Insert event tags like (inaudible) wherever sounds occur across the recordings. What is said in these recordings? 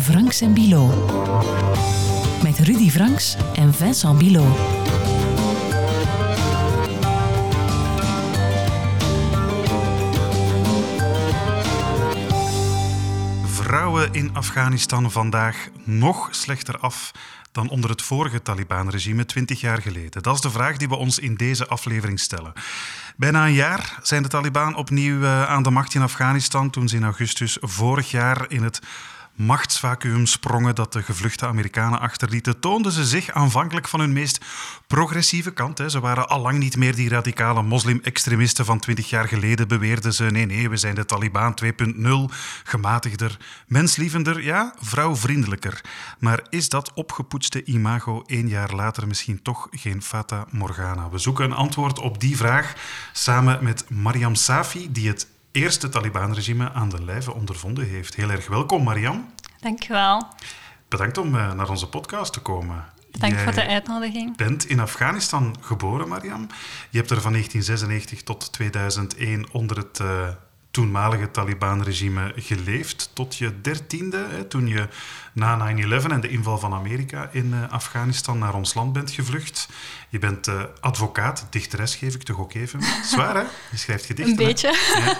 Franks en Bilo. Met Rudy Franks en Vincent Bilo. Vrouwen in Afghanistan vandaag nog slechter af dan onder het vorige Taliban-regime 20 jaar geleden? Dat is de vraag die we ons in deze aflevering stellen. Bijna een jaar zijn de Taliban opnieuw eh, aan de macht in Afghanistan toen ze in augustus vorig jaar in het machtsvacuum sprongen dat de gevluchte Amerikanen achterlieten, toonden ze zich aanvankelijk van hun meest progressieve kant. Hè. Ze waren al lang niet meer die radicale moslim-extremisten van twintig jaar geleden, beweerden ze. Nee, nee, we zijn de Taliban 2.0, gematigder, menslievender, ja, vrouwvriendelijker. Maar is dat opgepoetste imago één jaar later misschien toch geen fata morgana? We zoeken een antwoord op die vraag samen met Mariam Safi, die het eerste Taliban-regime aan de lijve ondervonden heeft. Heel erg welkom, Mariam. Dankjewel. Bedankt om uh, naar onze podcast te komen. Bedankt Jij voor de uitnodiging. Je bent in Afghanistan geboren, Mariam. Je hebt er van 1996 tot 2001 onder het uh, toenmalige Taliban-regime geleefd. Tot je dertiende, hè, toen je na 9-11 en de inval van Amerika in uh, Afghanistan naar ons land bent gevlucht. Je bent uh, advocaat, dichteres geef ik toch ook even. (laughs) Zwaar hè? Je schrijft gedichten. Een beetje. Ja.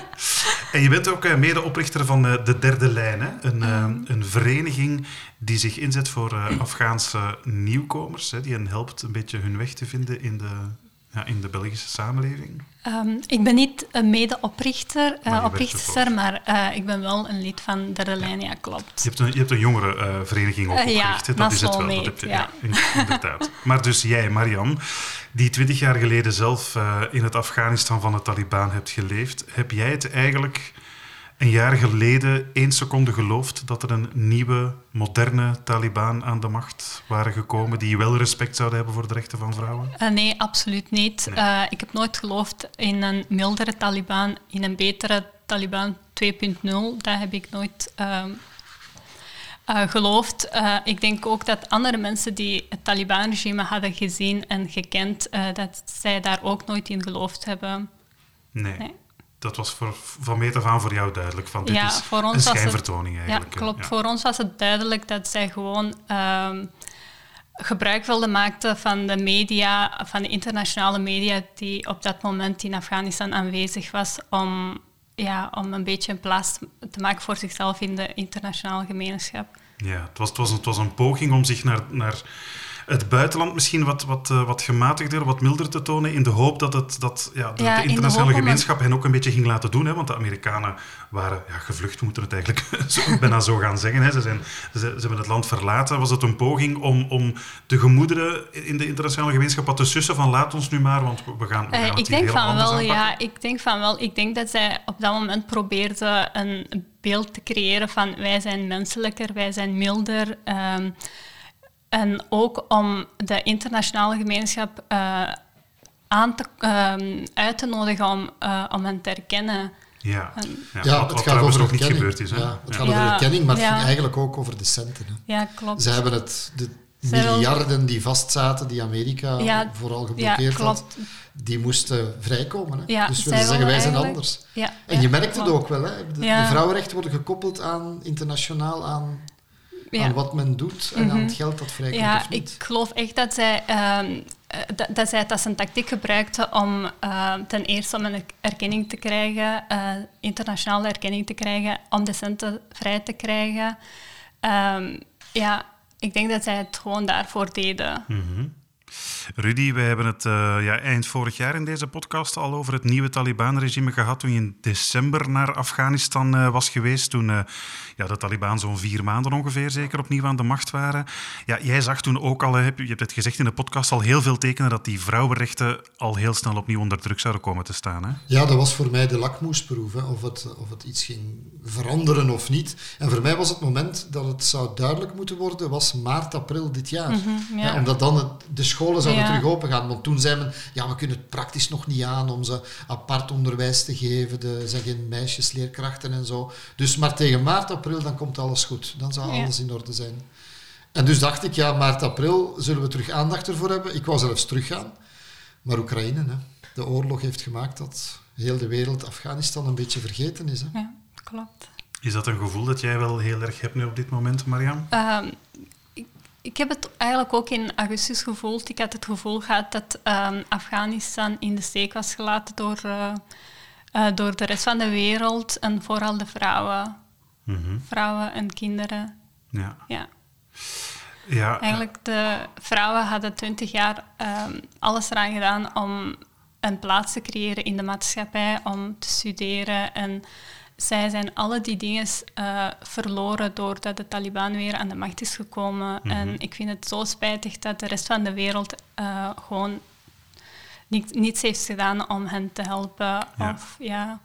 En je bent ook uh, medeoprichter van De Derde Lijn. Hè? Een, mm. een vereniging die zich inzet voor Afghaanse nieuwkomers. Hè? Die hen helpt een beetje hun weg te vinden in de ja, in de Belgische samenleving? Um, ik ben niet een medeoprichter, uh, oprichter, maar uh, ik ben wel een lid van de Relenia, klopt. Je hebt een, je hebt een jongerenvereniging uh, opgericht, ja, dat is het wel. Mee, dat je, ja. inderdaad. maar dus jij, Mariam, die twintig jaar geleden zelf in het Afghanistan van de Taliban hebt geleefd, heb jij het eigenlijk een jaar geleden één seconde geloofd dat er een nieuwe, moderne Taliban aan de macht waren gekomen die wel respect zouden hebben voor de rechten van vrouwen? Uh, nee, absoluut niet. Nee. Uh, ik heb nooit geloofd in een mildere Taliban, in een betere Taliban 2.0. Dat heb ik nooit uh, geloofd. ik denk ook dat andere mensen die het Taliban-regime hadden gezien en gekend, dat zij daar ook nooit in geloofd hebben. nee. nee dat was voor, van meet af aan voor jou duidelijk. Van dit ja, is voor ons een schijnvertoning het, eigenlijk. Ja, klopt. Ja. Voor ons was het duidelijk dat zij gewoon um, gebruik wilden maken van de media, van de internationale media die op dat moment in Afghanistan aanwezig was, om, ja, om een beetje een plaats te maken voor zichzelf in de internationale gemeenschap. Ja, het was, het was, het was een poging om zich naar... naar het buitenland misschien wat, wat, uh, wat gematigder, wat milder te tonen, in de hoop dat, het, dat ja, de, ja, de internationale de gemeenschap hen ook een beetje ging laten doen. Hè, want de Amerikanen waren ja, gevlucht, moeten we het eigenlijk (laughs) zo, bijna zo gaan zeggen. Hè. Ze, zijn, ze, ze, hebben het land verlaten. Was het een poging om, om de gemoederen in de internationale gemeenschap wat te sussen van laat ons nu maar, want we gaan, we gaan uh, ik denk van wel, ja, Ik denk van wel. Ik denk dat zij op dat moment probeerden een beeld te creëren van wij zijn menselijker, wij zijn milder. Um, en ook om de internationale gemeenschap uh, aan te, uh, uit te nodigen om, uh, om hen te erkennen. Ja, ja, ja wat, het gaat over niet gebeurd is. Hè? Ja, het gaat over erkenning, maar het ging eigenlijk ook over de centen. Hè. Ja, klopt. Ze hebben het, de miljarden die vastzaten, die Amerika vooral geblokkeerd had, die moesten vrijkomen. Hè. dus willen zeggen, wij zijn anders. en je merkt het ook wel. Hè. De, de vrouwenrechten worden gekoppeld aan internationaal aan ja. aan wat men doet en mm -hmm. aan het geld dat vrijkomt ja, of niet. Ik geloof echt dat zij, uh, dat, dat, zij het als een tactiek gebruikte om uh, ten eerste om een erkenning te krijgen, uh, internationale erkenning te krijgen, om de centen vrij te krijgen. Um, ja, ik denk dat zij het gewoon daarvoor deden. Mm -hmm. Rudy, wij hebben het uh, ja, eind vorig jaar in deze podcast al over het nieuwe Taliban-regime gehad toen je in december naar Afghanistan uh, was geweest. Toen uh, ja, de Taliban zo'n vier maanden ongeveer zeker opnieuw aan de macht waren. Ja, jij zag toen ook al, je hebt het gezegd in de podcast, al heel veel tekenen dat die vrouwenrechten al heel snel opnieuw onder druk zouden komen te staan. Hè? Ja, dat was voor mij de lakmoesproef, hè, of, het, of het iets ging veranderen of niet. En voor mij was het moment dat het zou duidelijk moeten worden, was maart, april dit jaar. Mm -hmm, ja. Ja, omdat dan het, de scholen zouden ja. terug open gaan. Want toen zei men, ja, we kunnen het praktisch nog niet aan om ze apart onderwijs te geven. De, zijn geen meisjesleerkrachten en zo. Dus maar tegen maart, april, dan komt alles goed. Dan zal alles in orde zijn. En dus dacht ik, ja, maart, april zullen we terug aandacht ervoor hebben. Ik wou zelfs teruggaan. Maar Oekraïne, hè. de oorlog heeft gemaakt dat heel de wereld Afghanistan een beetje vergeten is. Hè. Ja, klopt. Is dat een gevoel dat jij wel heel erg hebt nu op dit moment, Mariam? Ehm, ik, heb het eigenlijk ook in augustus gevoeld. Ik had het gevoel gehad dat ehm, Afghanistan in de steek was gelaten door, uh, door de rest van de wereld en vooral de vrouwen. Mhm. Vrouwen en kinderen. Ja. ja. Ja, Eigenlijk, de vrouwen hadden twintig jaar um, alles eraan gedaan om een plaats te creëren in de maatschappij, om te studeren. En zij zijn alle die dingen uh, verloren doordat de Taliban weer aan de macht is gekomen. Mhm. En ik vind het zo spijtig dat de rest van de wereld uh, gewoon niets heeft gedaan om hen te helpen. Of, ja.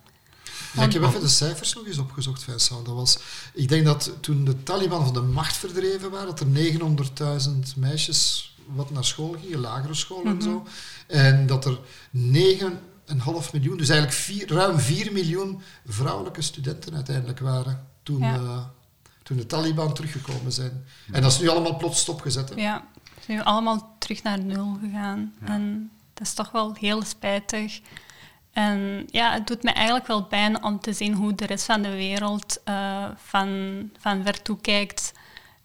Ja, ik heb even de cijfers nog eens opgezocht, Vincent. Dat was, ik denk dat toen de Taliban van de macht verdreven waren, dat er 900.000 meisjes wat naar school gingen, lagere school en zo. Mhm. En dat er 9,5 miljoen, dus eigenlijk vier, ruim 4 miljoen vrouwelijke studenten uiteindelijk waren toen, uh, toen de Taliban teruggekomen zijn. En dat is nu allemaal plots stopgezet. Hè? Ja, ze zijn nu allemaal terug naar nul gegaan. En dat is toch wel heel spijtig. En ja, het doet me eigenlijk wel pijn om te zien hoe de rest van de wereld uh, van, van ver toe kijkt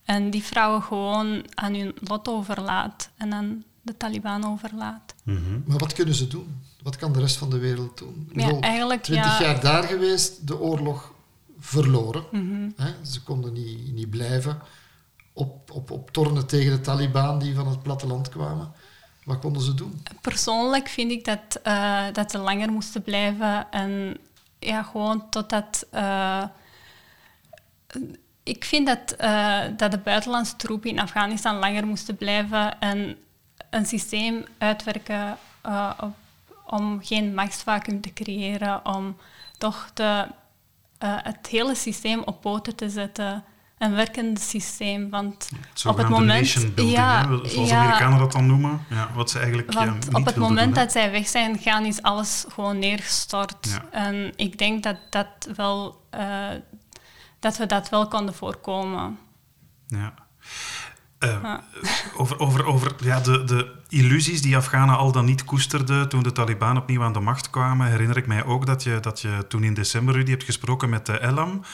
en die vrouwen gewoon aan hun lot overlaat en aan de Taliban overlaat. Mhm. Maar wat kunnen ze doen? Wat kan de rest van de wereld doen? Ja, eigenlijk, 20 jaar daar geweest, de oorlog verloren. Mhm. Ze konden niet, niet blijven op, op, op tornen tegen de Taliban die van het platteland kwamen. Wat konden ze doen? Persoonlijk vind ik dat, uh, dat ze langer moesten blijven. En ja, gewoon totdat... Uh, ik vind dat, uh, dat de buitenlandse troepen in Afghanistan langer moesten blijven en een systeem uitwerken op, om geen machtsvacuum te creëren, om toch de, het hele systeem op poten te zetten een werkend systeem. Want op het moment. Building, ja, zoals ja, Amerikanen dat dan noemen. Ja, wat ze eigenlijk want ja, op het moment dat zij weg zijn gaan, is alles gewoon neergestort. En ik denk dat, dat, wel, uh, dat we dat wel konden voorkomen. Ja. Uh, over over, over ja, de, de illusies die Afghanen al dan niet koesterden toen de Taliban opnieuw aan de macht kwamen, herinner ik mij ook dat je, dat je toen in december, Rudy, hebt gesproken met de Elam.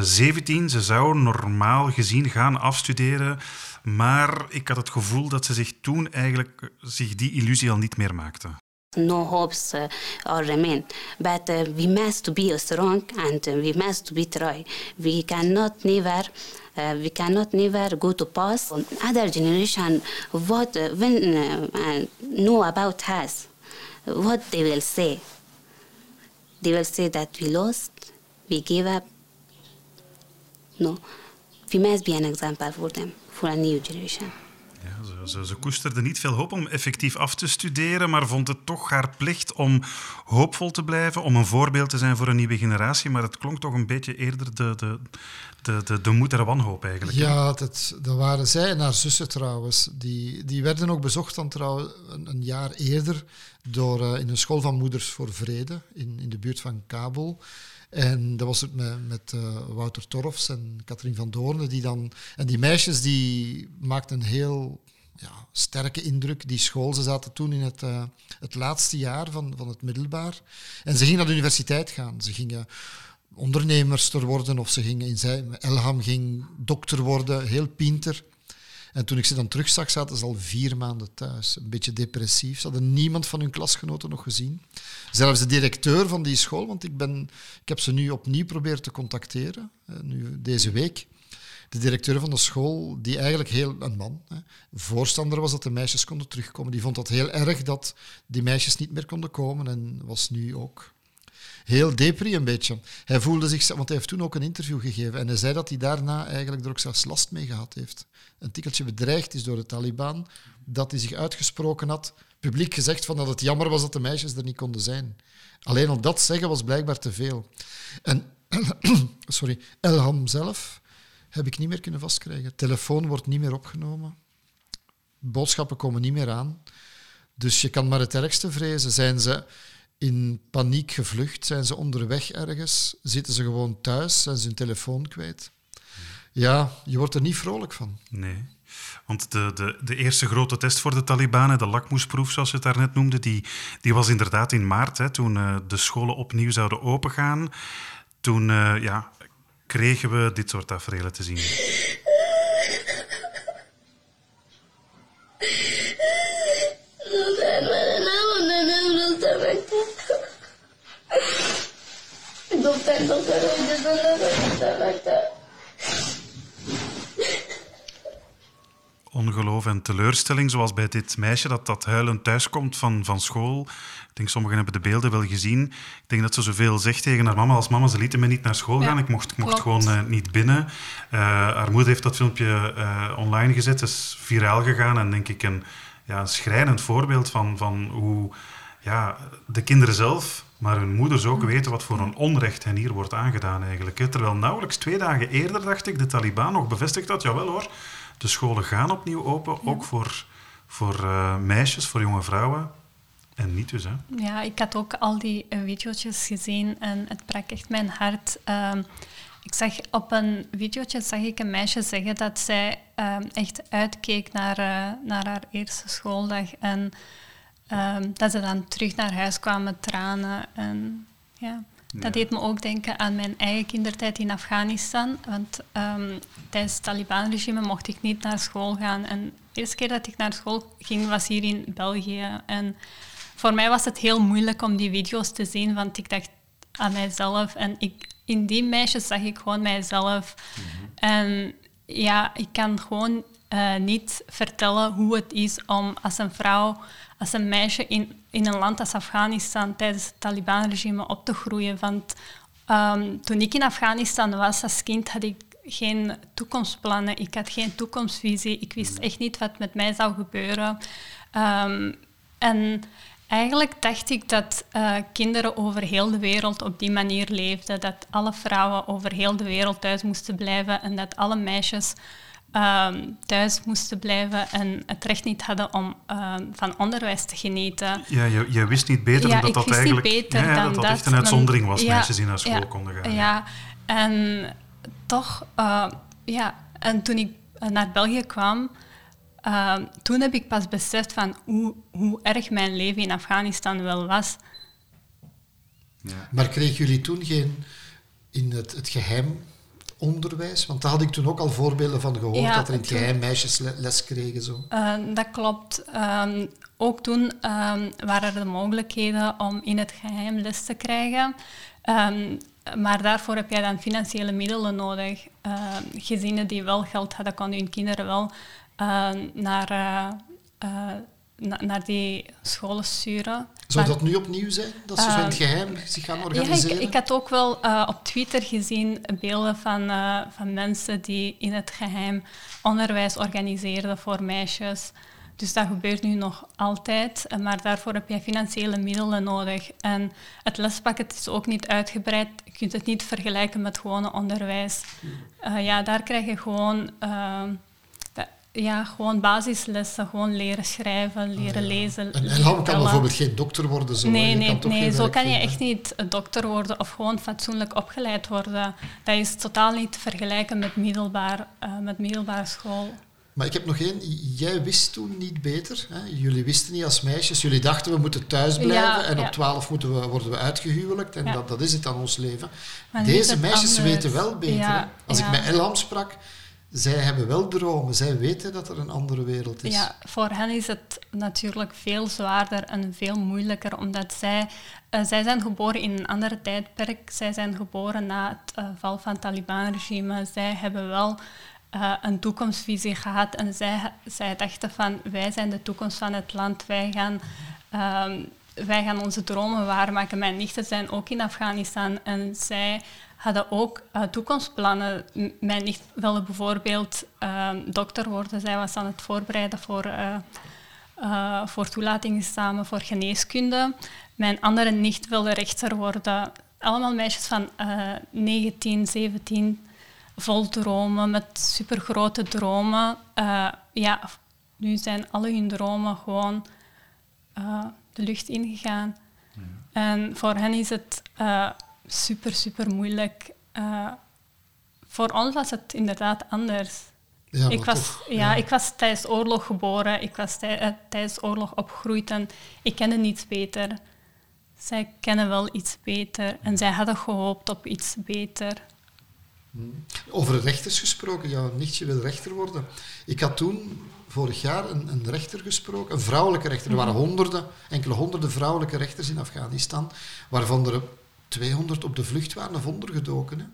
17. Eh, ze zou normaal gezien gaan afstuderen, maar ik had het gevoel dat ze zich toen eigenlijk zich die illusie al niet meer maakte. No hopes uh, or remain, but uh, we must be strong and uh, we must be try. We cannot never, uh, we cannot never go to pass. Other generation, what uh, when uh, know about us, what they will say. They will say that we lost, we gave up, No, we must be an example for them, for a new generation. Ze, ze, ze, koesterde niet veel hoop om effectief af te studeren, maar vond het toch haar plicht om hoopvol te blijven, om een voorbeeld te zijn voor een nieuwe generatie. Maar het klonk toch een beetje eerder de, de, de, de, de wanhoop eigenlijk. Ja, dat, dat waren zij en haar zussen trouwens. Die, die werden ook bezocht dan trouwens een, jaar eerder door, uh, in een school van moeders voor vrede in, in de buurt van Kabul. En dat was het met, uh, Wouter Torfs en Katrien van Doornen. Die dan, en die meisjes die maakten een heel ja, sterke indruk. Die school, ze zaten toen in het, uh, het laatste jaar van, van het middelbaar. En ze gingen naar de universiteit gaan. Ze gingen ondernemerster worden of ze gingen in zijn... Elham ging dokter worden, heel pinter. En toen ik ze dan terugzag, zaten ze al vier maanden thuis. Een beetje depressief. Ze hadden niemand van hun klasgenoten nog gezien. Zelfs de directeur van die school, want ik, ben, ik heb ze nu opnieuw proberen te contacteren, nu deze week. De directeur van de school, die eigenlijk heel een man, hè, voorstander was dat de meisjes konden terugkomen. Die vond dat heel erg dat die meisjes niet meer konden komen en was nu ook heel depri een beetje. Hij voelde zich, want hij heeft toen ook een interview gegeven en hij zei dat hij daarna eigenlijk er ook zelfs last mee gehad heeft. Een tikkeltje bedreigd is door de Taliban, dat hij zich uitgesproken had, publiek gezegd van dat het jammer was dat de meisjes er niet konden zijn. Alleen al dat zeggen was blijkbaar te veel. En (clears throat) sorry, Elham zelf heb ik niet meer kunnen vastkrijgen. Telefoon wordt niet meer opgenomen. Boodschappen komen niet meer aan. Dus je kan maar het ergste vrezen. Zijn ze in paniek gevlucht? Zijn ze onderweg ergens? Zitten ze gewoon thuis? Zijn ze hun telefoon kwijt? Ja, je wordt er niet vrolijk van. Nee. Want de, de, de eerste grote test voor de Taliban, de lakmoesproef zoals je het daarnet noemde, die, die was inderdaad in maart, hè, toen uh, de scholen opnieuw zouden opengaan. Toen uh, ja, kregen we dit soort tafereelen te zien. Ongeloof en teleurstelling, zoals bij dit meisje dat, dat huilend thuiskomt van, van school. Ik denk, sommigen hebben de beelden wel gezien. Ik denk dat ze zoveel zegt tegen haar mama als mama, ze lieten me niet naar school gaan. ik mocht, ik mocht gewoon uh, niet binnen. Uh, haar moeder heeft dat filmpje uh, online gezet. Het is viraal gegaan en denk ik een, ja, een schrijnend voorbeeld van, van hoe ja, de kinderen zelf maar hun moeders ook weten wat voor een onrecht hen hier wordt aangedaan eigenlijk. Terwijl nauwelijks twee dagen eerder, dacht ik, de Taliban nog bevestigd had, jawel hoor, de scholen gaan opnieuw open, ook voor, voor uh, meisjes, voor jonge vrouwen. En niet dus, hè? Ja, ik had ook al die uh, video's gezien en het brak echt mijn hart. Uh, ik zag op een videootje zag ik een meisje zeggen dat zij ehm, echt uitkeek naar, uh, naar haar eerste schooldag. En Um, dat ze dan terug naar huis kwamen met tranen. En, ja. Dat deed me ook denken aan mijn eigen kindertijd in Afghanistan. Want um, tijdens het Taliban-regime mocht ik niet naar school gaan. En de eerste keer dat ik naar school ging, was hier in België. En voor mij was het heel moeilijk om die video's te zien, want ik dacht aan mijzelf. En ik, in die meisjes zag ik gewoon mijzelf. Mhm. En ja, ik kan gewoon uh, niet vertellen hoe het is om als een vrouw als een meisje in, in een land als Afghanistan tijdens het Taliban-regime op te groeien. Want um, toen ik in Afghanistan was als kind, had ik geen toekomstplannen, ik had geen toekomstvisie, ik wist echt niet wat met mij zou gebeuren. Um, en eigenlijk dacht ik dat uh, kinderen over heel de wereld op die manier leefden, dat alle vrouwen over heel de wereld thuis moesten blijven en dat alle meisjes um, thuis moesten blijven en het recht niet hadden om um, van onderwijs te genieten. Ja, je, je wist niet beter ja, dat dat eigenlijk beter ja, dan dat, dat, dat echt een uitzondering was, ja, meisjes die naar school konden gaan. Ja, en toch, uh, ja, en toen ik naar België kwam, uh, toen heb ik pas beseft van hoe, hoe erg mijn leven in Afghanistan wel was. Ja. Maar kregen jullie toen geen in het, het geheim onderwijs? Want daar had ik toen ook al voorbeelden van gehoord, dat er in het geheim meisjes les kregen. Zo. Uh, dat klopt. Um, ook toen um, waren er de mogelijkheden om in het geheim les te krijgen. Um, maar daarvoor heb je dan financiële middelen nodig. gezinnen die wel geld hadden, konden hun kinderen wel uh, naar uh, naar die scholen sturen. Zou dat nu opnieuw zijn? Dat ze zo in het ehm, geheim zich gaan organiseren? Ja, ik, ik had ook wel uh, op Twitter gezien beelden van, uh, van mensen die in het geheim onderwijs organiseerden voor meisjes. Dus dat gebeurt nu nog altijd, maar daarvoor heb je financiële middelen nodig. En het lespakket is ook niet uitgebreid. Je kunt het niet vergelijken met gewone onderwijs. Uh, ja, daar krijg je gewoon ja, gewoon basislessen, gewoon leren schrijven, leren lezen. En Elham kan bijvoorbeeld geen dokter worden? Zo, nee, nee, nee zo kan je echt niet een dokter worden of gewoon fatsoenlijk opgeleid worden. Dat is totaal niet te vergelijken met, middelbaar, uh, met middelbare school. Maar ik heb nog één. Jij wist toen niet beter. Hè? Jullie wisten niet als meisjes. Jullie dachten we moeten thuis blijven en op twaalf moeten we, worden we uitgehuwelijkt. En dat, dat is het aan ons leven. Deze meisjes weten wel beter. Als ik met Elham sprak, zij hebben wel dromen. Zij weten dat er een andere wereld is. Ja, voor hen is het natuurlijk veel zwaarder en veel moeilijker, omdat zij, uh, zij zijn geboren in een ander tijdperk. Zij zijn geboren na het uh, val van het Taliban-regime. Zij hebben wel uh, een toekomstvisie gehad en zij, zij dachten van wij zijn de toekomst van het land. Wij gaan... Um, wij gaan onze dromen waarmaken. Mijn nichten zijn ook in Afghanistan en zij hadden ook uh, toekomstplannen. Mijn nicht wilde bijvoorbeeld uh, dokter worden. Zij was aan het voorbereiden voor, uh, voor toelatingsexamen voor geneeskunde. Mijn andere nicht wilde rechter worden. Allemaal meisjes van 19, 17, vol dromen, met supergrote dromen. ja, nu zijn alle hun dromen gewoon de lucht ingegaan. En voor hen is het super, super moeilijk. Uh, voor ons was het inderdaad anders. Ja, ik, was, toch, ja, ja, ik was tijdens oorlog geboren, ik was tij, uh, tijdens oorlog opgegroeid en ik kende niets beter. Zij kennen wel iets beter en zij hadden gehoopt op iets beter. Hmm. Over rechters gesproken, jouw nichtje wil rechter worden. Ik had toen vorig jaar een, een rechter gesproken, een vrouwelijke rechter. Er waren honderden, enkele honderden vrouwelijke rechters in Afghanistan, waarvan er 200 op de vlucht waren of ondergedoken. Hè.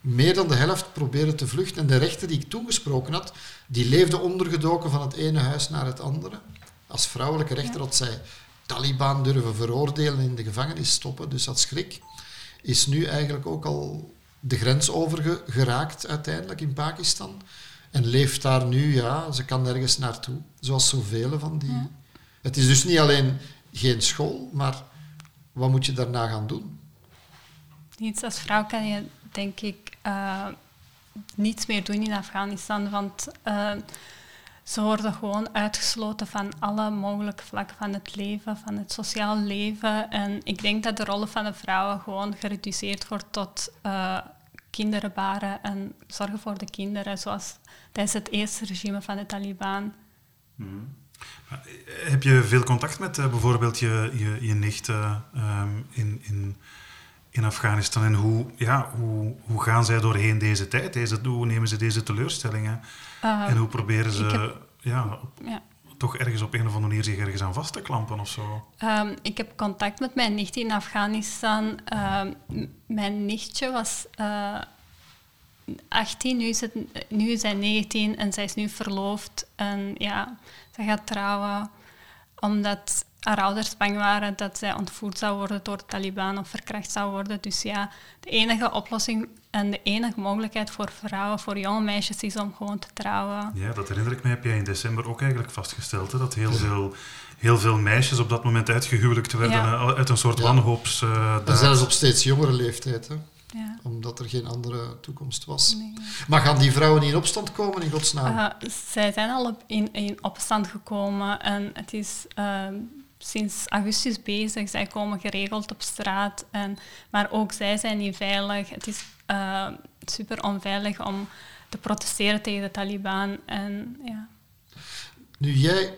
Meer dan de helft probeerde te vluchten. En de rechter die ik toen gesproken had, die leefde ondergedoken van het ene huis naar het andere. Als vrouwelijke rechter had zij Taliban durven veroordelen en in de gevangenis stoppen, dus dat schrik. Is nu eigenlijk ook al de grens overgeraakt uiteindelijk in Pakistan. En leeft daar nu, ja, ze kan nergens naartoe. Zoals zoveel van die. Het is dus niet alleen geen school, maar wat moet je daarna gaan doen? Niets als vrouw kan je, denk ik, uh, niets meer doen in Afghanistan. Want uh, ze worden gewoon uitgesloten van alle mogelijke vlakken van het leven, van het sociaal leven. En ik denk dat de rol van de vrouwen gewoon gereduceerd wordt tot uh, kinderen baren en zorgen voor de kinderen, zoals tijdens het eerste regime van de Taliban. Mm Heb je veel contact met uh, bijvoorbeeld je, je, je nicht uh, um, in, in, in Afghanistan? En hoe, ja, hoe, hoe gaan zij doorheen deze tijd? Deze, hoe nemen ze deze teleurstellingen? Uh, en hoe proberen ze heb, ja, ja, toch ergens op een of andere manier zich ergens aan vast te klampen of zo? Um, ik heb contact met mijn nicht in Afghanistan. Um, mijn nichtje was 18, nu is, het, nu is zij 19 en zij is nu verloofd. En ja, ze gaat trouwen omdat haar ouders bang waren dat zij ontvoerd zou worden door de Taliban of verkracht zou worden. Dus ja, de enige oplossing en de enige mogelijkheid voor vrouwen, voor jonge meisjes, is om gewoon te trouwen. Ja, dat herinner ik me, heb jij in december ook eigenlijk vastgesteld, hè? dat heel veel, heel veel meisjes op dat moment uitgehuwelijkd werden ja. uit een soort ja. wanhoops... Uh, en zelfs op steeds jongere leeftijd, hè? Ja. Omdat er geen andere toekomst was. Nee. Maar gaan die vrouwen in opstand komen in godsnaam? Uh, zij zijn al op, in, in opstand gekomen en het is uh, sinds augustus bezig. Zij komen geregeld op straat, en, maar ook zij zijn niet veilig. Het is uh, super onveilig om te protesteren tegen de Taliban. En, ja. Nu, jij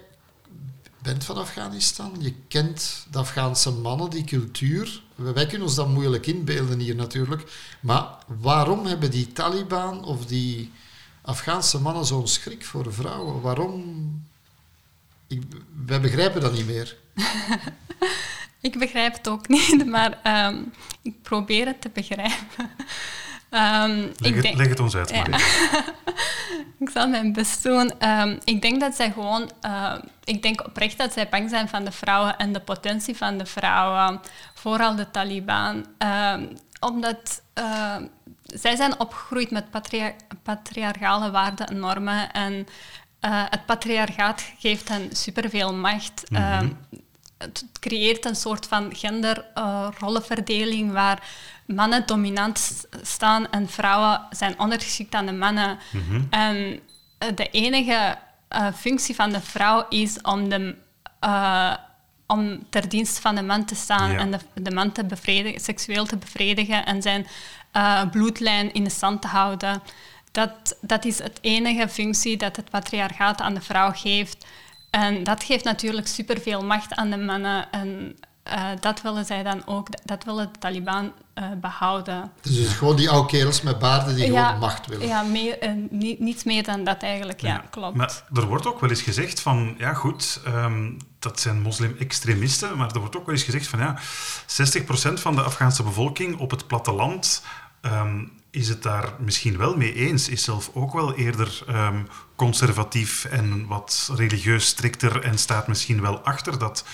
bent van Afghanistan, je kent de Afghaanse mannen, die cultuur. Wij kunnen ons dat moeilijk inbeelden hier natuurlijk. Maar waarom hebben die Taliban of die Afghaanse mannen zo'n schrik voor vrouwen? Waarom? Ik, wij begrijpen dat niet meer. (laughs) ik begrijp het ook niet, maar um, ik probeer het te begrijpen. Um, (laughs) leg, ik het, denk, leg, het, ons uit. Ja. (laughs) ik zal mijn best doen. Um, ik denk dat zij gewoon... Uh, ik denk oprecht dat zij bang zijn van de vrouwen en de potentie van de vrouwen. Vooral de Taliban. Um, omdat uh, zij zijn opgegroeid met patria patriarchale waarden en normen. En uh, het patriarchaat geeft hen superveel macht. Mm -hmm. Het creëert een soort van genderrollenverdeling waar mannen dominant staan en vrouwen zijn ondergeschikt aan de mannen. Mhm. En eh, de enige uh, functie van de vrouw is om, de, uh, om ter dienst van de man te staan en de, de, man te bevredigen, seksueel te bevredigen en zijn bloedlijn in de stand te houden. Dat, dat is het enige functie dat het patriarchaat aan de vrouw geeft. En dat geeft natuurlijk superveel macht aan de mannen. En uh, dat willen zij dan ook, dat willen de Taliban uh, behouden. Dus het is gewoon die oude kerels met baarden die ja, gewoon macht willen. Ja, meer, uh, niet, niets meer dan dat eigenlijk, ja, ja, klopt. Maar er wordt ook wel eens gezegd van, ja goed, um, dat zijn moslim-extremisten, maar er wordt ook wel eens gezegd van, ja, 60% van de Afghaanse bevolking op het platteland um, is het daar misschien wel mee eens, is zelf ook wel eerder um, conservatief en wat religieus strikter en staat misschien wel achter dat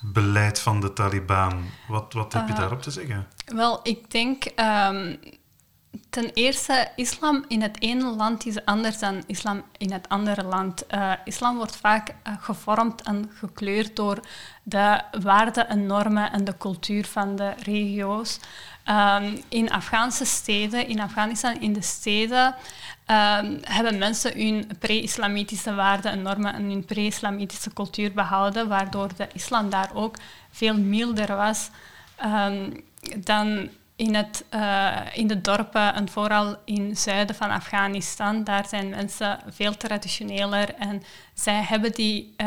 beleid van de Taliban. Wat, wat heb je uh, daarop te zeggen? Wel, ik denk um, ten eerste, islam in het ene land is anders dan islam in het andere land. Uh, islam wordt vaak uh, gevormd en gekleurd door de waarden en normen en de cultuur van de regio's. Um, in Afghaanse steden, in Afghanistan, in de steden, um, hebben mensen hun pre-islamitische waarden en normen en hun pre-islamitische cultuur behouden, waardoor de islam daar ook veel milder was um, dan in, het, uh, in de dorpen en vooral in het zuiden van Afghanistan, daar zijn mensen veel traditioneler en zij hebben, die, uh,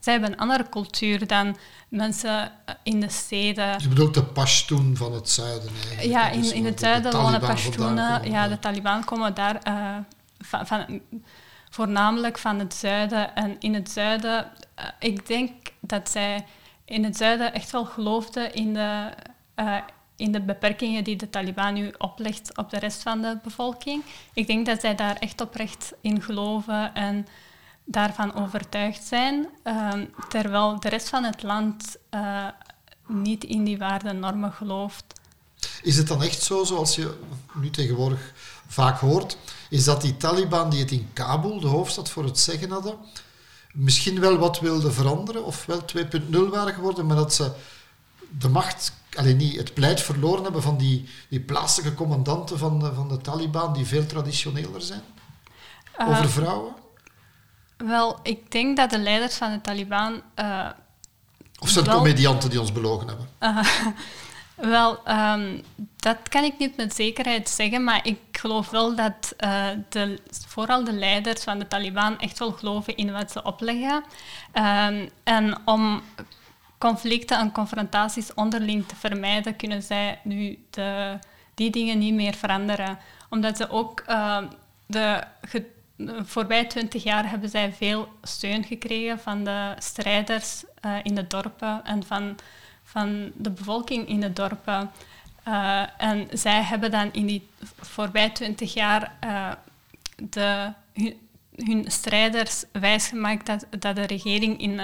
zij hebben een andere cultuur dan mensen in de steden. Je bedoelt de Pashtun van het zuiden eigenlijk? Ja, in, in het zuiden wonen Pashtunen. Ja, de Taliban komen daar uh, van, van, voornamelijk van het zuiden. En in het zuiden, ik denk dat zij in het zuiden echt wel geloofden in de in de beperkingen die de Taliban nu oplegt op de rest van de bevolking. Ik denk dat zij daar echt oprecht in geloven en daarvan overtuigd zijn, ehm, terwijl de rest van het land uh, niet in die waarden normen gelooft. Is het dan echt zo, zoals je nu tegenwoordig vaak hoort, is dat die Taliban die het in Kabul, de hoofdstad, voor het zeggen hadden, misschien wel wat wilden veranderen, of wel 2.0 waren geworden, maar dat ze de macht alleen niet het pleit verloren hebben van die, die plaatselijke commandanten van de, van de Taliban, die veel traditioneler zijn? Uh, Over vrouwen? Wel, ik denk dat de leiders van de Taliban. Uh, of zijn het comedianten die ons belogen hebben? Uh, (laughs) wel, um, dat kan ik niet met zekerheid zeggen, maar ik geloof wel dat de, vooral de leiders van de Taliban echt wel geloven in wat ze opleggen. Um, en om conflicten en confrontaties onderling te vermijden, kunnen zij nu de, die dingen niet meer veranderen. Omdat ze ook uh, de, voorbij twintig jaar hebben zij veel steun gekregen van de strijders uh, in de dorpen en van, van de bevolking in de dorpen. Uh, en zij hebben dan in die voorbij twintig jaar de, hun, hun, strijders wijsgemaakt dat, dat de regering in,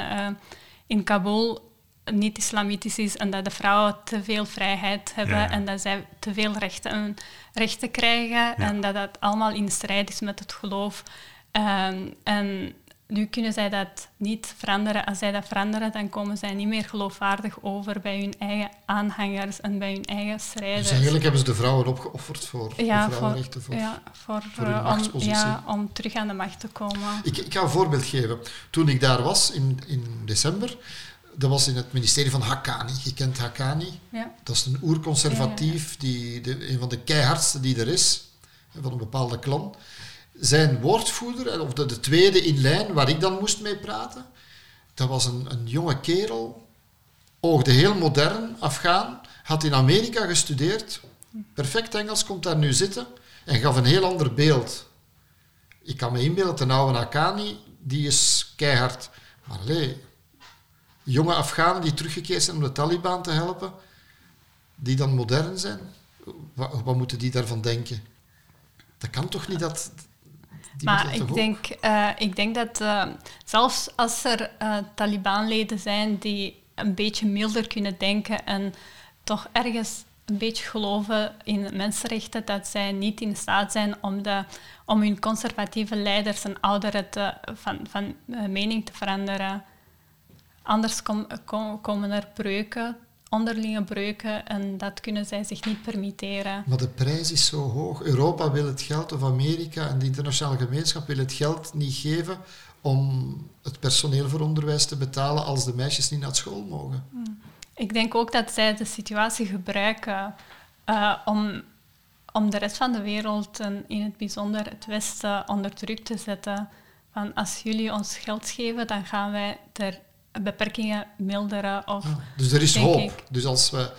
in Kabul niet islamitisch is en dat de vrouwen te veel vrijheid hebben en dat zij te veel rechten, rechten krijgen en dat dat allemaal in strijd is met het geloof. Ehm, en nu kunnen zij dat niet veranderen. Als zij dat veranderen, dan komen zij niet meer geloofwaardig over bij hun eigen aanhangers en bij hun eigen strijders. Dus eigenlijk hebben ze de vrouwen opgeofferd voor ja, de vrouwenrechten, voor, ja, voor, voor uh, om, ja, om terug aan de macht te komen. Ik, ik ga een voorbeeld geven. Toen ik daar was in, in december, dat was in het ministerie van Haqqani. Je kent Haqqani. Ja. Dat is een oerconservatief, die, de, een van de keihardste die er is, van een bepaalde klan. Zijn woordvoerder, of de, de tweede in lijn waar ik dan moest mee praten, dat was een, een jonge kerel, oogde heel modern, Afghaan, had in Amerika gestudeerd, perfect Engels, komt daar nu zitten en gaf een heel ander beeld. Ik kan me inbeelden, de oude Haqqani, die is keihard. Maar nee, jonge Afghanen die teruggekeerd zijn om de Taliban te helpen, die dan modern zijn, wat, wat moeten die daarvan denken? Dat kan toch niet dat... maar ik denk, uh, ik denk dat uh, zelfs als er uh, Taliban-leden zijn die een beetje milder kunnen denken en toch ergens een beetje geloven in mensenrechten, dat zij niet in staat zijn om, de, om hun conservatieve leiders en ouderen te, van, van mening te veranderen. Anders komen er breuken, onderlinge breuken, en dat kunnen zij zich niet permitteren. Maar de prijs is zo hoog. Europa wil het geld, of Amerika en de internationale gemeenschap wil het geld niet geven om het personeel voor onderwijs te betalen als de meisjes niet naar school mogen. Hmm. Ik denk ook dat zij de situatie gebruiken uh, om, om de rest van de wereld en in het bijzonder het Westen onder druk te zetten. Van als jullie ons geld geven, dan gaan wij er beperkingen milderen. Of, ah, dus er is hoop. Dus als we,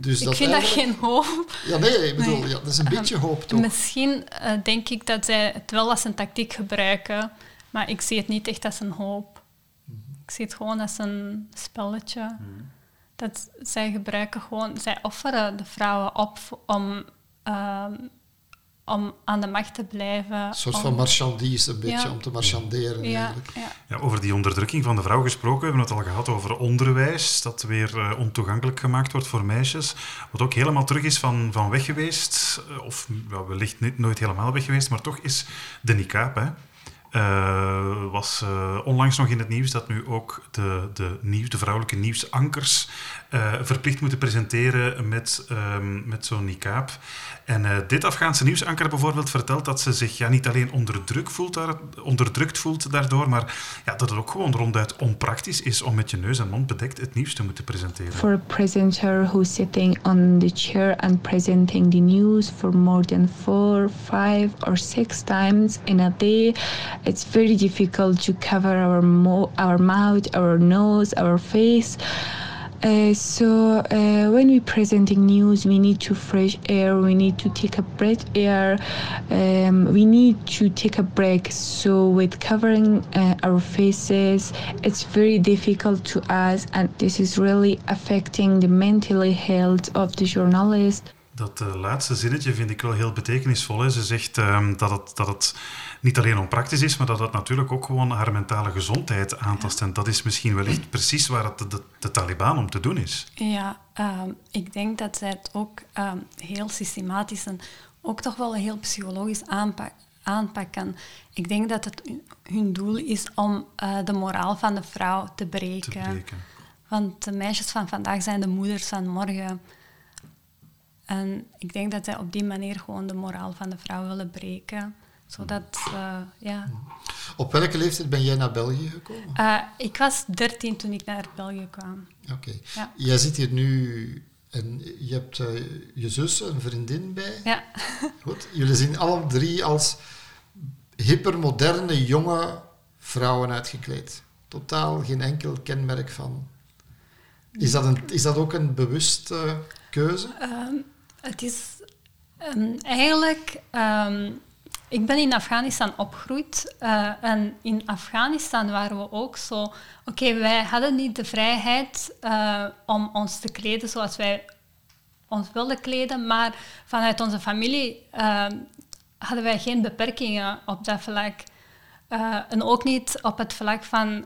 dus ik vind dat geen hoop. Ja, nee, ik bedoel, Ja, dat is een beetje hoop toch? Misschien uh, denk ik dat zij het wel als een tactiek gebruiken, maar ik zie het niet echt als een hoop. Ik zie het gewoon als een spelletje. Mm. Dat zij gebruiken gewoon, zij offeren de vrouwen op om uh, om aan de macht te blijven. Een soort van marchandise, een beetje, om te marchanderen ja, ja. ja, over die onderdrukking van de vrouw gesproken, we hebben het al gehad over onderwijs, dat weer uh, ontoegankelijk gemaakt wordt voor meisjes, wat ook helemaal terug is van, van weg geweest, eh, of well, wellicht niet, nooit helemaal weg geweest, maar toch is de niqab, hè. Uh, was uh, onlangs nog in het nieuws dat nu ook de, de, nieuws, de vrouwelijke nieuwsankers uh, verplicht moeten presenteren met, um, met zo'n niqab. En uh, dit Afghaanse nieuwsanker bijvoorbeeld vertelt dat ze zich ja, niet alleen onder druk voelt onderdrukt voelt daardoor, maar ja, dat het ook gewoon ronduit onpraktisch is om met je neus en mond bedekt het nieuws te moeten presenteren. For a presenter who's sitting on the chair and presenting the news for more than four, five or six times in a day, it's very difficult to cover our, our mouth, our nose, our face. Uh, so uh, when we presenting news, we need to fresh air. We need to take a breath air. Um, we need to take a break. So with covering uh, our faces, it's very difficult to us, and this is really affecting the mental health of the journalist. Dat uh, laatste zinnetje vind ik wel heel betekenisvol. Hè. Ze zegt um, dat, het, dat het niet alleen onpraktisch is, maar dat het natuurlijk ook gewoon haar mentale gezondheid aantast. En dat is misschien wellicht precies waar het de, de, Taliban om te doen is. Ja, um, ik denk dat zij het ook um, heel systematisch en ook toch wel heel psychologisch aanpak, aanpakken. Ik denk dat het hun doel is om uh, de moraal van de vrouw te breken. te breken. Want de meisjes van vandaag zijn de moeders van morgen. En ik denk dat zij op die manier gewoon de moraal van de vrouw willen breken. Zodat, uh, ja. Op welke leeftijd ben jij naar België gekomen? Uh, ik was dertien toen ik naar België kwam. Oké. Okay. Ja. Jij zit hier nu en je hebt uh, je zus, een vriendin bij. Ja. (laughs) Goed. Jullie zien alle drie als hypermoderne, jonge vrouwen uitgekleed. Totaal geen enkel kenmerk van. Is dat, een, is dat ook een bewuste keuze? Um, het is um, eigenlijk. Um, ik ben in Afghanistan opgegroeid uh, en in Afghanistan waren we ook zo. Oké, wij hadden niet de vrijheid uh, om ons te kleden zoals wij ons wilden kleden, maar vanuit onze familie uh, hadden wij geen beperkingen op dat vlak. en ook niet op het vlak van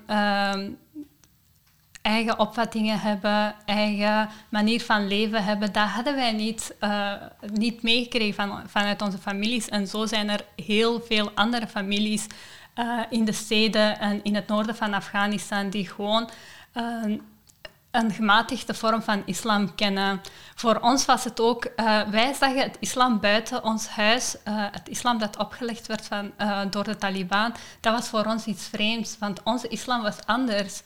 eigen opvattingen hebben, eigen manier van leven hebben. Dat hadden wij niet, uh, niet meegekregen van, vanuit onze families. En zo zijn er heel veel andere families uh, in de steden en in het noorden van Afghanistan die gewoon uh, een gematigde vorm van islam kennen. Voor ons was het ook, wij zagen het islam buiten ons huis, het islam dat opgelegd werd van, door de Taliban, dat was voor ons iets vreemds, want onze islam was anders.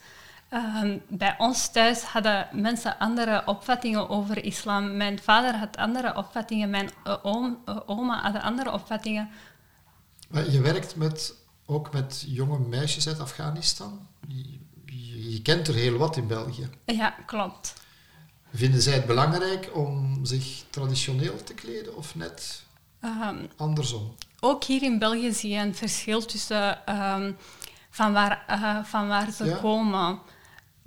Um, bij ons thuis hadden mensen andere opvattingen over islam. Mijn vader had andere opvattingen, mijn uh, oom, uh, oma had andere opvattingen. Maar je werkt met, ook met jonge meisjes uit Afghanistan. Je, je, je, kent er heel wat in België. Ja, klopt. Vinden zij het belangrijk om zich traditioneel te kleden of net um, andersom? Ook hier in België zie je een verschil tussen um, van, waar, uh, van waar ze ja? komen.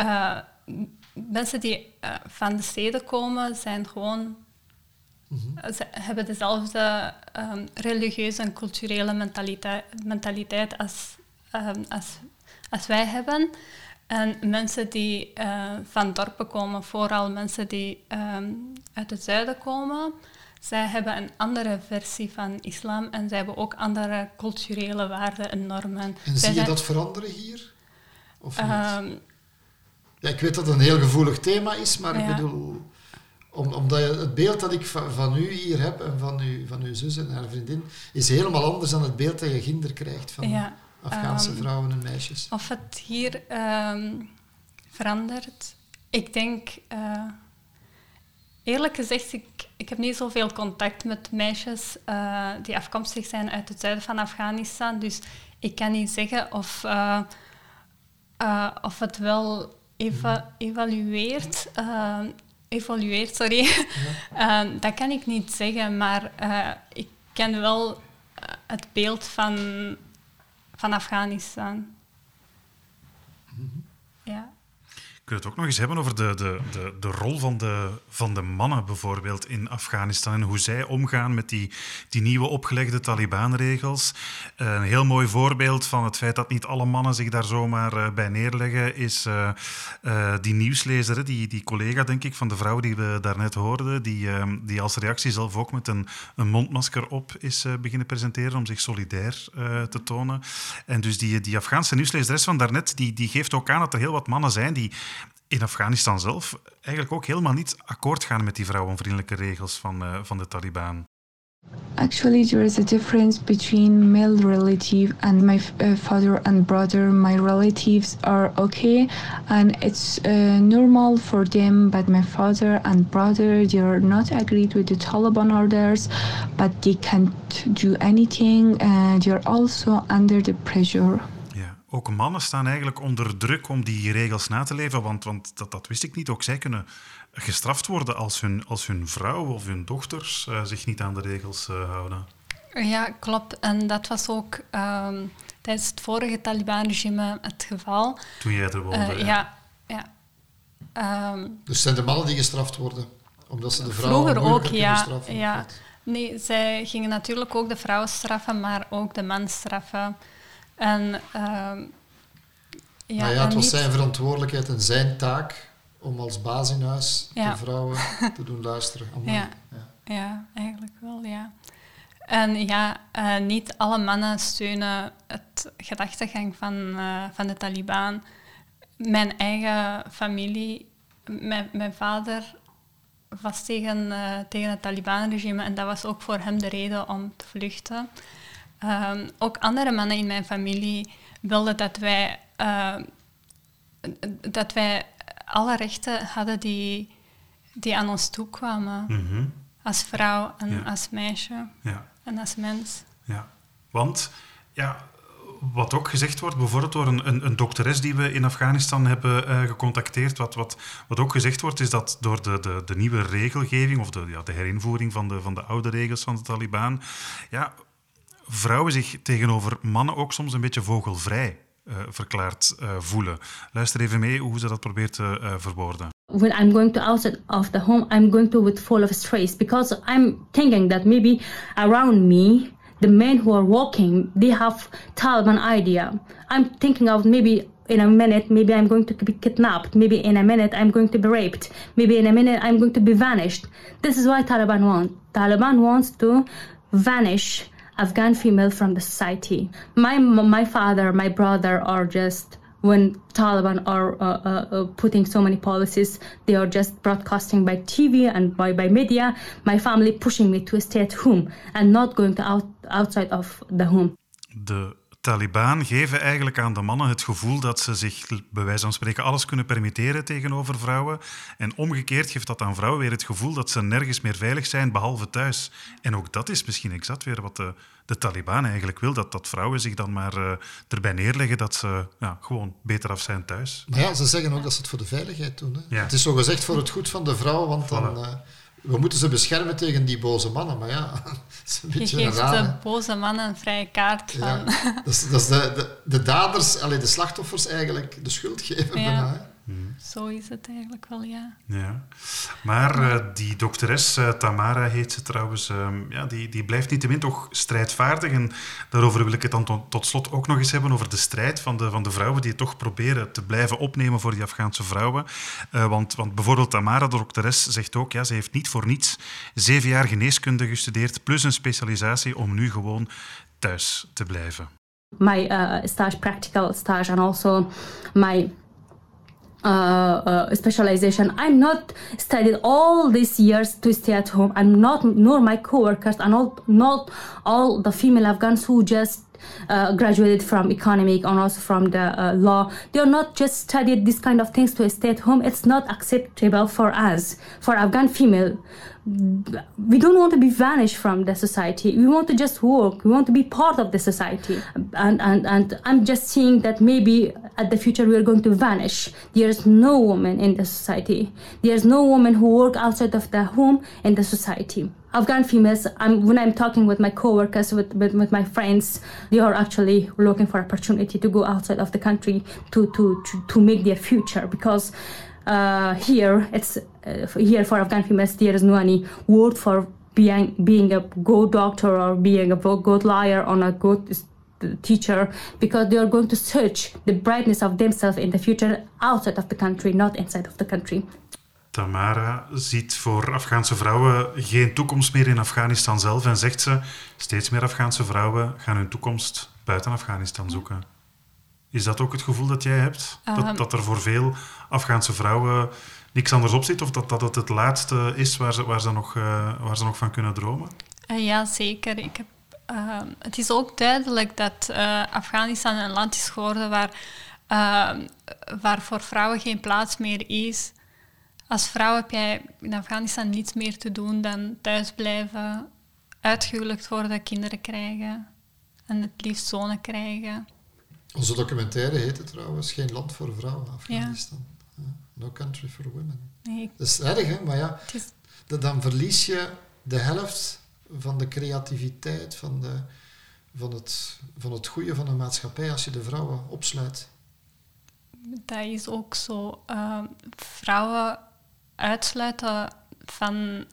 Uh, mensen die uh, van de steden komen, zijn gewoon, mm -hmm. ze hebben dezelfde um, religieuze en culturele mentaliteit, mentaliteit als, um, als, als wij hebben. En mensen die uh, van dorpen komen, vooral mensen die um, uit het zuiden komen, zij hebben een andere versie van islam en zij hebben ook andere culturele waarden en normen. En zie je dat veranderen hier? Of niet? Ja, ik weet dat het een heel gevoelig thema is, maar ik bedoel, om, omdat het beeld dat ik van, van, u hier heb en van, u, van uw zus en haar vriendin, is helemaal anders dan het beeld dat je kinder krijgt van ja, Afghaanse um, vrouwen en meisjes. Of het hier um, verandert. Ik denk, uh, eerlijk gezegd, ik, ik heb niet zoveel contact met meisjes uh, die afkomstig zijn uit het zuiden van Afghanistan. Dus ik kan niet zeggen of, uh, of het wel eva evalueert, uh, evalueert sorry. Uh, (laughs) dat kan ik niet zeggen, maar uh, ik ken wel het beeld van, van Afghanistan. -hmm. Ja. Kun je het ook nog eens hebben over de, de, de, de rol van de, van de mannen bijvoorbeeld in Afghanistan en hoe zij omgaan met die, die nieuwe opgelegde Taliban-regels? Een heel mooi voorbeeld van het feit dat niet alle mannen zich daar zomaar uh, bij neerleggen is uh, die nieuwslezer, die, die collega denk ik van de vrouw die we daarnet hoorden, die, ehm, die als reactie zelf ook met een, een mondmasker op is beginnen presenteren om zich solidair te tonen. En dus die, die Afghaanse nieuwslezeres van daarnet, die, die geeft ook aan dat er heel wat mannen zijn die in Afghanistan zelf eigenlijk ook helemaal niet akkoord gaan met die vrouwenvriendelijke regels van, uh, van de Taliban. Actually, there is a difference between male relative and my uh, father and brother. My relatives are okay, and it's uh, normal for them. But my father and brother, they are not agreed with the Taliban orders, but they can't do anything. And they are also under the pressure. Ook mannen staan eigenlijk onder druk om die regels na te leven, want, want dat, dat wist ik niet. Ook zij kunnen gestraft worden als hun, als hun vrouw of hun dochters uh, zich niet aan de regels uh, houden. Ja, klopt. En dat was ook um, tijdens het vorige Taliban-regime het geval. Toen jij er woonde, uh, ja. ja. Um, dus zijn de mannen die gestraft worden? Omdat ze de vrouwen Vroeger ook, ja. ja. Nee, zij gingen natuurlijk ook de vrouwen straffen, maar ook de man straffen. En, uh, ja, nou ja, het was zijn verantwoordelijkheid en zijn taak om als baas in huis de vrouwen (laughs) te doen luisteren. Ja. ja. Ja. eigenlijk wel, ja. En ja, uh, niet alle mannen steunen het gedachtegang van, uh, van de Taliban. Mijn eigen familie, mijn, mijn vader was tegen, uh, tegen het Taliban-regime en dat was ook voor hem de reden om te vluchten. Um, ook andere mannen in mijn familie wilden dat wij, uh, dat wij alle rechten hadden die, die aan ons toekwamen. Mm Als vrouw en als meisje ja. en als mens. Ja, want ja, wat ook gezegd wordt, bijvoorbeeld door een, een, een dokteres die we in Afghanistan hebben uh, gecontacteerd, wat, wat, wat ook gezegd wordt, is dat door de, de, de nieuwe regelgeving of de, ja, de herinvoering van de, van de oude regels van de Taliban, ja, vrouwen zich tegenover mannen ook soms een beetje vogelvrij uh, verklaard uh, voelen. Luister even mee hoe ze dat probeert te uh, verwoorden. When I'm going to outside of the home, I'm going to with full of stress because I'm thinking that maybe around me, the men who are walking, they have Taliban idea. I'm thinking of maybe in a minute, maybe I'm going to be kidnapped. Maybe in a minute, I'm going to be raped. Maybe in a minute, I'm going to be vanished. This is why Taliban want. Taliban wants to vanish Afghan female from the society. My my father, my brother are just when Taliban are uh, uh, uh, putting so many policies, they are just broadcasting by TV and by, by media. My family pushing me to stay at home and not going to out, outside of the home. De Taliban geven eigenlijk aan de mannen het gevoel dat ze zich bij wijze van spreken alles kunnen permitteren tegenover vrouwen. En omgekeerd geeft dat aan vrouwen weer het gevoel dat ze nergens meer veilig zijn behalve thuis. En ook dat is misschien exact weer wat de, de Taliban eigenlijk wil, dat, dat vrouwen zich dan maar uh, erbij neerleggen dat ze ja, gewoon beter af zijn thuis. Maar ja, ze zeggen ook dat ze het voor de veiligheid doen. Hè? Ja. Het is zo gezegd voor het goed van de vrouw, want dan... Uh, we moeten ze beschermen tegen die boze mannen, maar ja, (laughs) dat is een beetje Je geeft raar, de boze mannen een vrije kaart van... Ja, dat is, dat is de, de, de, daders, allee, de slachtoffers eigenlijk de schuld geven ja. bijna. Hmm. Zo is het eigenlijk wel, ja. ja. Maar uh, die dokteres, uh, Tamara heet ze trouwens, uh, ja, die, die blijft niettemin toch strijdvaardig. En daarover wil ik het dan tot, tot slot ook nog eens hebben, over de strijd van de, van de vrouwen die het toch proberen te blijven opnemen voor die Afghaanse vrouwen. Eh, want, want bijvoorbeeld Tamara, de dokteres, zegt ook, ja, ze heeft niet voor niets zeven jaar geneeskunde gestudeerd, plus een specialisatie om nu gewoon thuis te blijven. My stage, practical stage, and also my Uh, uh, specialization. I'm not studied all these years to stay at home. I'm not, nor my coworkers, and all, not all the female Afghans who just uh, graduated from economic and also from the uh, law. They are not just studied this kind of things to stay at home. It's not acceptable for us, for Afghan female we don't want to be vanished from the society. We want to just work. We want to be part of the society. And, and, and I'm just seeing that maybe at the future we are going to vanish. There's no woman in the society. There's no woman who work outside of the home in the society. Afghan females, I'm, when I'm talking with my coworkers, with, with, with my friends, they are actually looking for opportunity to go outside of the country to, to, to, to make their future because uh, here it's uh, here for Afghan females there is no any word for being being a good doctor or being a good liar or a good teacher because they are going to search the brightness of themselves in the future outside of the country, not inside of the country. Tamara ziet voor Afghaanse vrouwen geen toekomst meer in Afghanistan zelf en zegt ze, steeds meer Afghaanse vrouwen gaan hun toekomst buiten Afghanistan zoeken. Is dat ook het gevoel dat jij hebt? dat, ehm. dat er voor veel Afghaanse vrouwen niks anders op zit? Of dat, dat het het laatste is waar ze, waar ze, nog, uh, waar ze nog van kunnen dromen? Uh, ja, zeker. Ik heb, uh, het is ook duidelijk dat eh, Afghanistan een land is geworden waar, ehm, waar voor vrouwen geen plaats meer is. Als vrouw heb jij in Afghanistan niets meer te doen dan thuisblijven, uitgehuwelijkd worden, kinderen krijgen en het liefst zonen krijgen. Onze documentaire heet het trouwens Geen land voor vrouwen, Afghanistan. Ja. No country for women. Nee. Dat is erg, hè? Maar ja, is... dan verlies je de helft van de creativiteit, van, de, van, het, van het goede van de maatschappij als je de vrouwen opsluit. Dat is ook zo. Uh, vrouwen uitsluiten van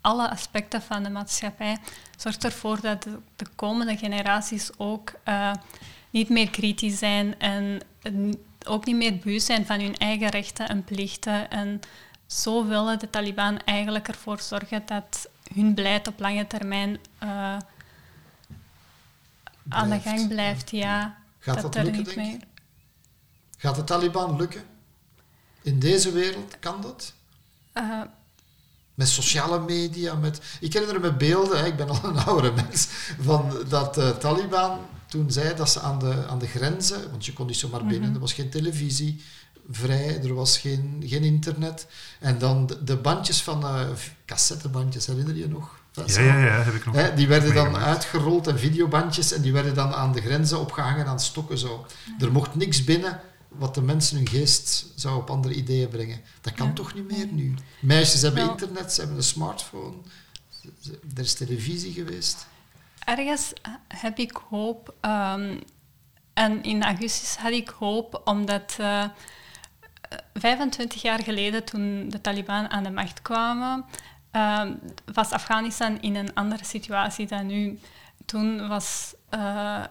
alle aspecten van de maatschappij zorgt ervoor dat de, de komende generaties ook uh, niet meer kritisch zijn en ook niet meer bewust zijn van hun eigen rechten en plichten. En zo willen de Taliban eigenlijk ervoor zorgen dat hun beleid op lange termijn uh, aan de gang blijft. Ja, Gaat dat, dat lukken, niet meer. Gaat de Taliban lukken? In deze wereld kan dat? Uh, met sociale media, met... Ik herinner me beelden, hè, ik ben al een (laughs) oudere mens, van dat de Taliban toen zei dat ze aan de, aan de grenzen, want je kon niet zomaar binnen, mhm. er was geen televisie vrij, er was geen, geen internet. En dan de, de bandjes van uh, cassettebandjes, herinner je nog? Ja, ja, ja, heb ik nog. Hè, die werden dan uitgerold en videobandjes en die werden dan aan de grenzen opgehangen aan stokken zo. Er mocht niks binnen wat de mensen hun geest zou op andere ideeën brengen. Dat kan toch niet meer nu? Meisjes hebben internet, ze hebben een smartphone, er is televisie geweest ergens heb ik hoop. Um, en in augustus had ik hoop omdat uh, eh, 25 jaar geleden, toen de Taliban aan de macht kwamen, uh, was Afghanistan in een andere situatie dan nu. Toen was, uh,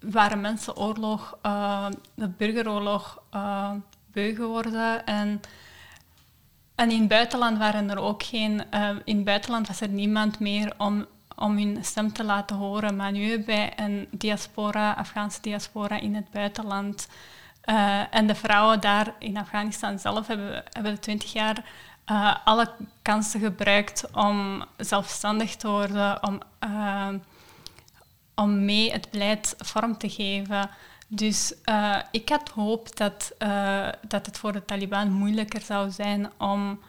waren mensen oorlog, eh, de burgeroorlog, beu geworden. En, en in het buitenland waren er ook geen. in het buitenland was er niemand meer om om hun stem te laten horen. Maar nu bij een diaspora, Afghaanse diaspora in het buitenland. Uh, en de vrouwen daar in Afghanistan zelf hebben, hebben de twintig jaar uh, alle kansen gebruikt om zelfstandig te worden, om, uh, om mee het beleid vorm te geven. Dus ik had hoop dat, dat het voor de Taliban moeilijker zou zijn om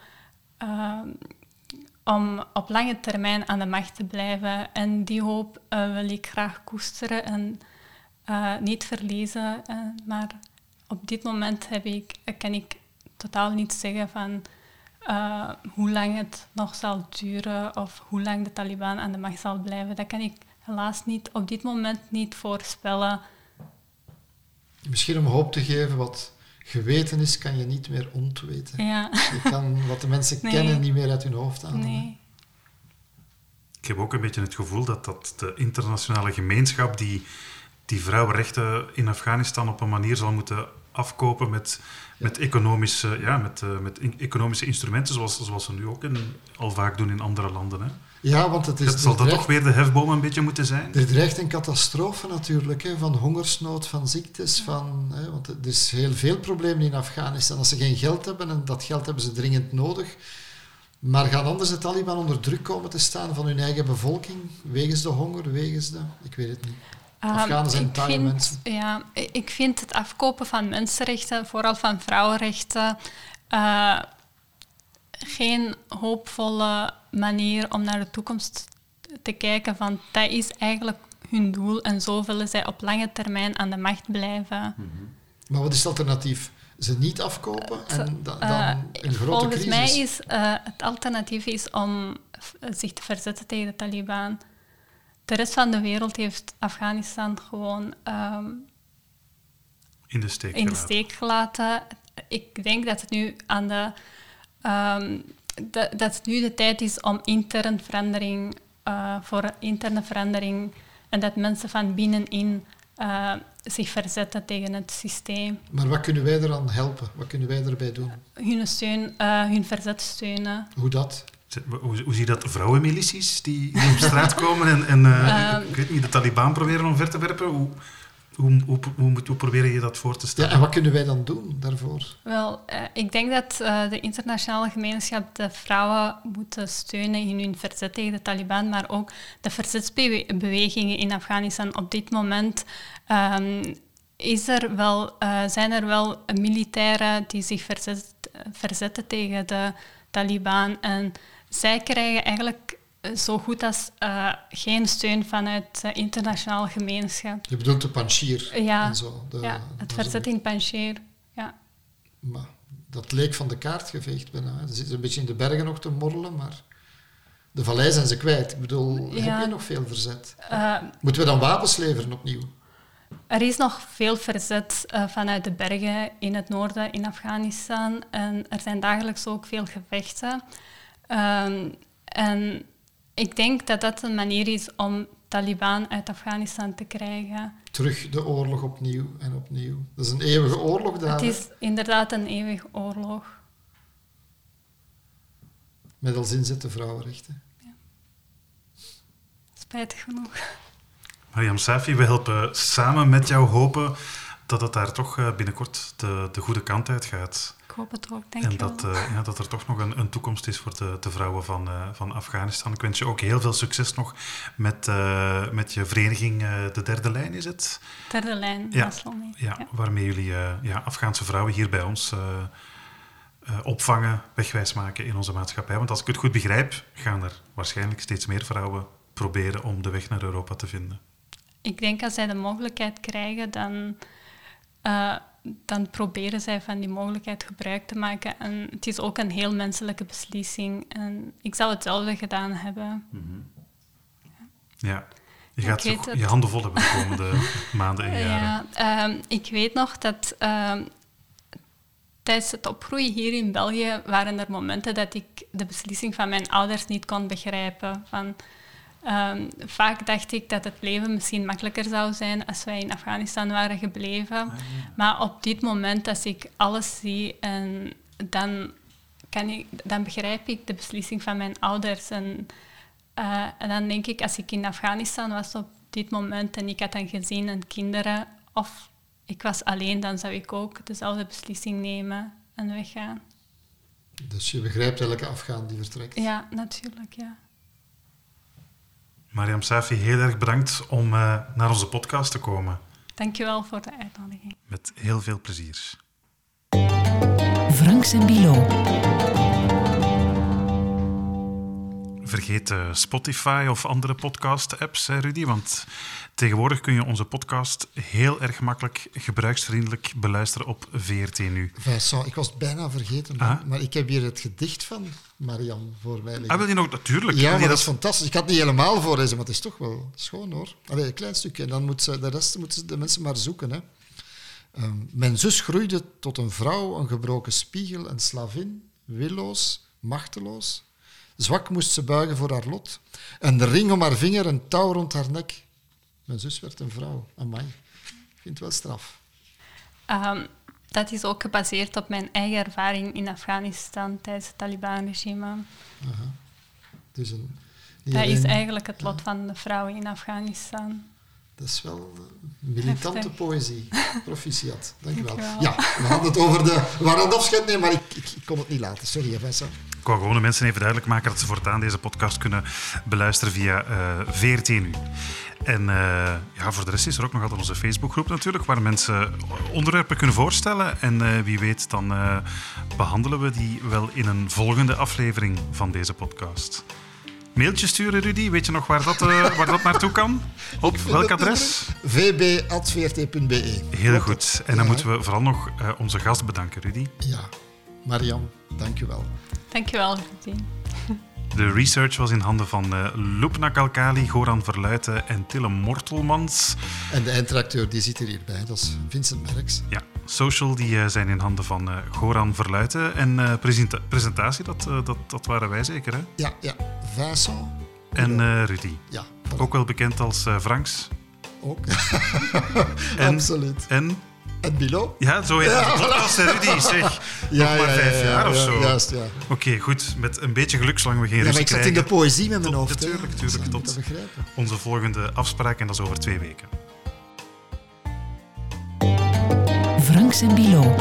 om op lange termijn aan de macht te blijven. En die hoop wil ik graag koesteren en niet verliezen. Maar op dit moment heb ik, kan ik totaal niet zeggen van hoe lang het nog zal duren of hoe lang de Taliban aan de macht zal blijven. Dat kan ik helaas niet op dit moment niet voorspellen. Misschien om hoop te geven wat geweten is, kan je niet meer ontweten. Ja. Je kan wat de mensen (laughs) kennen niet meer uit hun hoofd halen. Nee. Ik heb ook een beetje het gevoel dat, dat de internationale gemeenschap die, die vrouwenrechten in Afghanistan op een manier zal moeten afkopen met, met, economische, ja, met, uh, met economische instrumenten, zoals, zoals ze nu ook in, al vaak doen in andere landen. Hè. Ja, want het is... Zal dat toch weer de hefboom een beetje moeten zijn? Er dreigt een catastrofe natuurlijk, hè, van hongersnood, van ziektes, van... Hè, want er is heel veel problemen in Afghanistan. Als ze geen geld hebben, en dat geld hebben ze dringend nodig, maar gaan anders de Taliban onder druk komen te staan van hun eigen bevolking, wegens de honger, wegens de... Ik weet het niet. Um, Afghanen zijn taaie mensen. Ja, ik vind het afkopen van mensenrechten, vooral van vrouwenrechten, uh, geen hoopvolle manier om naar de toekomst te kijken. Van dat is eigenlijk hun doel en zo willen zij op lange termijn aan de macht blijven. Maar wat is het alternatief? ze niet afkopen en da, dan uh, een grote volgens crisis? Volgens mij is uh, het alternatief is om zich te verzetten tegen de Taliban. De rest van de wereld heeft Afghanistan gewoon um, in, de steek, in de steek gelaten. Ik denk dat het nu aan de um, dat, dat het nu de tijd is om intern verandering uh, voor interne verandering en dat mensen van binnenin uh, zich verzetten tegen het systeem. Maar wat kunnen wij eraan helpen? Wat kunnen wij erbij doen? Hun, steun, uh, hun verzet steunen. Hoe dat? Hoe, hoe zie je dat? Vrouwenmilities die, die op straat komen en, en um, ik weet niet, de Taliban proberen omver te werpen? Hoe, hoe, hoe, hoe, hoe, probeer je dat voor te stellen? Ja, en wat kunnen wij dan doen daarvoor? Wel, uh, ik denk dat uh, de internationale gemeenschap de vrouwen moeten steunen in hun verzet tegen de Taliban, maar ook de verzetsbewegingen in Afghanistan. Op dit moment um, is er wel, uh, zijn er wel militairen die zich verzet, verzetten tegen de Taliban. En zij krijgen eigenlijk zo goed als uh, geen steun vanuit de internationale gemeenschap. Je bedoelt de Panjshir ja, en zo? De, ja, het verzet in Panjshir. Ja. Maar dat leek van de kaart geveegd bijna. Ze zitten een beetje in de bergen nog te morrelen, maar de vallei zijn ze kwijt. Ik bedoel, ja. heb je nog veel verzet? Uh, Moeten we dan wapens leveren opnieuw? Er is nog veel verzet uh, vanuit de bergen in het noorden in Afghanistan. En er zijn dagelijks ook veel gevechten. Um, en ik denk dat dat een manier is om Taliban uit Afghanistan te krijgen. Terug de oorlog opnieuw en opnieuw. Dat is een eeuwige oorlog daar. Het is inderdaad een eeuwige oorlog. Met als inzet de vrouwenrechten. Ja. Spijtig genoeg. Mariam Safi, we helpen samen met jou hopen dat het daar toch eh, binnenkort de, de goede kant uit gaat. Ik hoop het ook, denk En dat, uh, ja, dat er toch nog een, een toekomst is voor de, de vrouwen van, uh, van Afghanistan. Ik wens je ook heel veel succes nog met, uh, met je vereniging De Derde Lijn, is het? Derde Lijn, ja, ja, ja, waarmee jullie ja, Afghaanse vrouwen hier bij ons opvangen, wegwijs maken in onze maatschappij. Want als ik het goed begrijp, gaan er waarschijnlijk steeds meer vrouwen proberen om de weg naar Europa te vinden. Ik denk als zij de mogelijkheid krijgen, dan dan proberen zij van die mogelijkheid gebruik te maken. En het is ook een heel menselijke beslissing. En ik zou hetzelfde gedaan hebben. Mm -hmm. ja. ja. Je gaat je, je handen vol hebben de komende (laughs) maanden en jaren. Ja, um, ik weet nog dat um, tijdens het opgroeien hier in België waren er momenten dat ik de beslissing van mijn ouders niet kon begrijpen. Van, Um, vaak dacht ik dat het leven misschien makkelijker zou zijn als wij in Afghanistan waren gebleven. Ah, maar op dit moment, als ik alles zie, en dan, kan ik, dan begrijp ik de beslissing van mijn ouders. En, uh, en dan denk ik, als ik in Afghanistan was op dit moment en ik had een gezin en kinderen, of ik was alleen, dan zou ik ook dezelfde beslissing nemen en weggaan. Dus je begrijpt elke Afghaan die vertrekt? Ja, natuurlijk, ja. Mariam Safi, heel erg bedankt om uh, naar onze podcast te komen. Dankjewel voor de uitnodiging. Met heel veel plezier. Franks en Bilo. Vergeet uh, Spotify of andere podcast-apps, Rudy, want tegenwoordig kun je onze podcast heel erg makkelijk gebruiksvriendelijk beluisteren op VRT Nu. Vincent, ik was bijna vergeten, ah? maar ik heb hier het gedicht van Marian voor mij liggen. Ah, wil je nog? Natuurlijk. Ja, maar dat is fantastisch. Ik had het niet helemaal voorlezen, maar het is toch wel schoon hoor. Allee, een klein stukje. En dan moet ze, de rest moeten de mensen maar zoeken. Hè. Um, mijn zus groeide tot een vrouw, een gebroken spiegel, een slavin, willoos, machteloos. Zwak moest ze buigen voor haar lot. Een ring om haar vinger, een touw rond haar nek. Mijn zus werd een vrouw. Amai. Ik vind het wel straf. Um, dat is ook gebaseerd op mijn eigen ervaring in Afghanistan tijdens het Taliban-regime. Dus een, dat is eigenlijk het lot van de vrouwen in Afghanistan. Dat is wel militante Heftig. poëzie. (laughs) Proficiat. Dank je wel. Ja, we hadden het over de... We hadden het afscheid nemen, maar ik, ik, ik, kon het niet laten. Sorry, Vincent. Ik wou gewoon de mensen even duidelijk maken dat ze voortaan deze podcast kunnen beluisteren via uh, VRT Nu. En uh, ja, voor de rest is er ook nog altijd onze Facebookgroep natuurlijk, waar mensen onderwerpen kunnen voorstellen. En uh, wie weet, dan behandelen we die wel in een volgende aflevering van deze podcast. Mailtje sturen, Rudy. Weet je nog waar dat, (laughs) waar dat naartoe kan? Op welk adres? vb.vrt.be. Heel goed. En dan moeten we vooral nog onze gast bedanken, Rudy. Ja, Marian, dank je wel. Dank je wel, Rudy. De research was in handen van uh, Loepna Kalkali, Goran Verluiten en Tille Mortelmans. En de eindredacteur die zit er hierbij, dat is Vincent Merks. Ja, social die uh, zijn in handen van uh, Goran Verluiten. En presenta presentatie, dat, dat, dat waren wij zeker, hè? Ja, ja. Vincent. En Rudy. Ja. Voilà. Ook wel bekend als Franks. Ook. (laughs) en, Absoluut. En en Bilo? Ja, zo heet het. Podcast, Rudy, (laughs) zeg. Ja, Nog maar ja, vijf ja, jaar ja, of zo. Juist, ja. Oké, okay, goed. Met een beetje geluk, zolang we geen ja, ruzie maar ik zat krijgen. in de poëzie met mijn tot, hoofd. Natuurlijk, natuurlijk. Tot onze volgende afspraak, en dat is over twee weken. Franks en Bilo.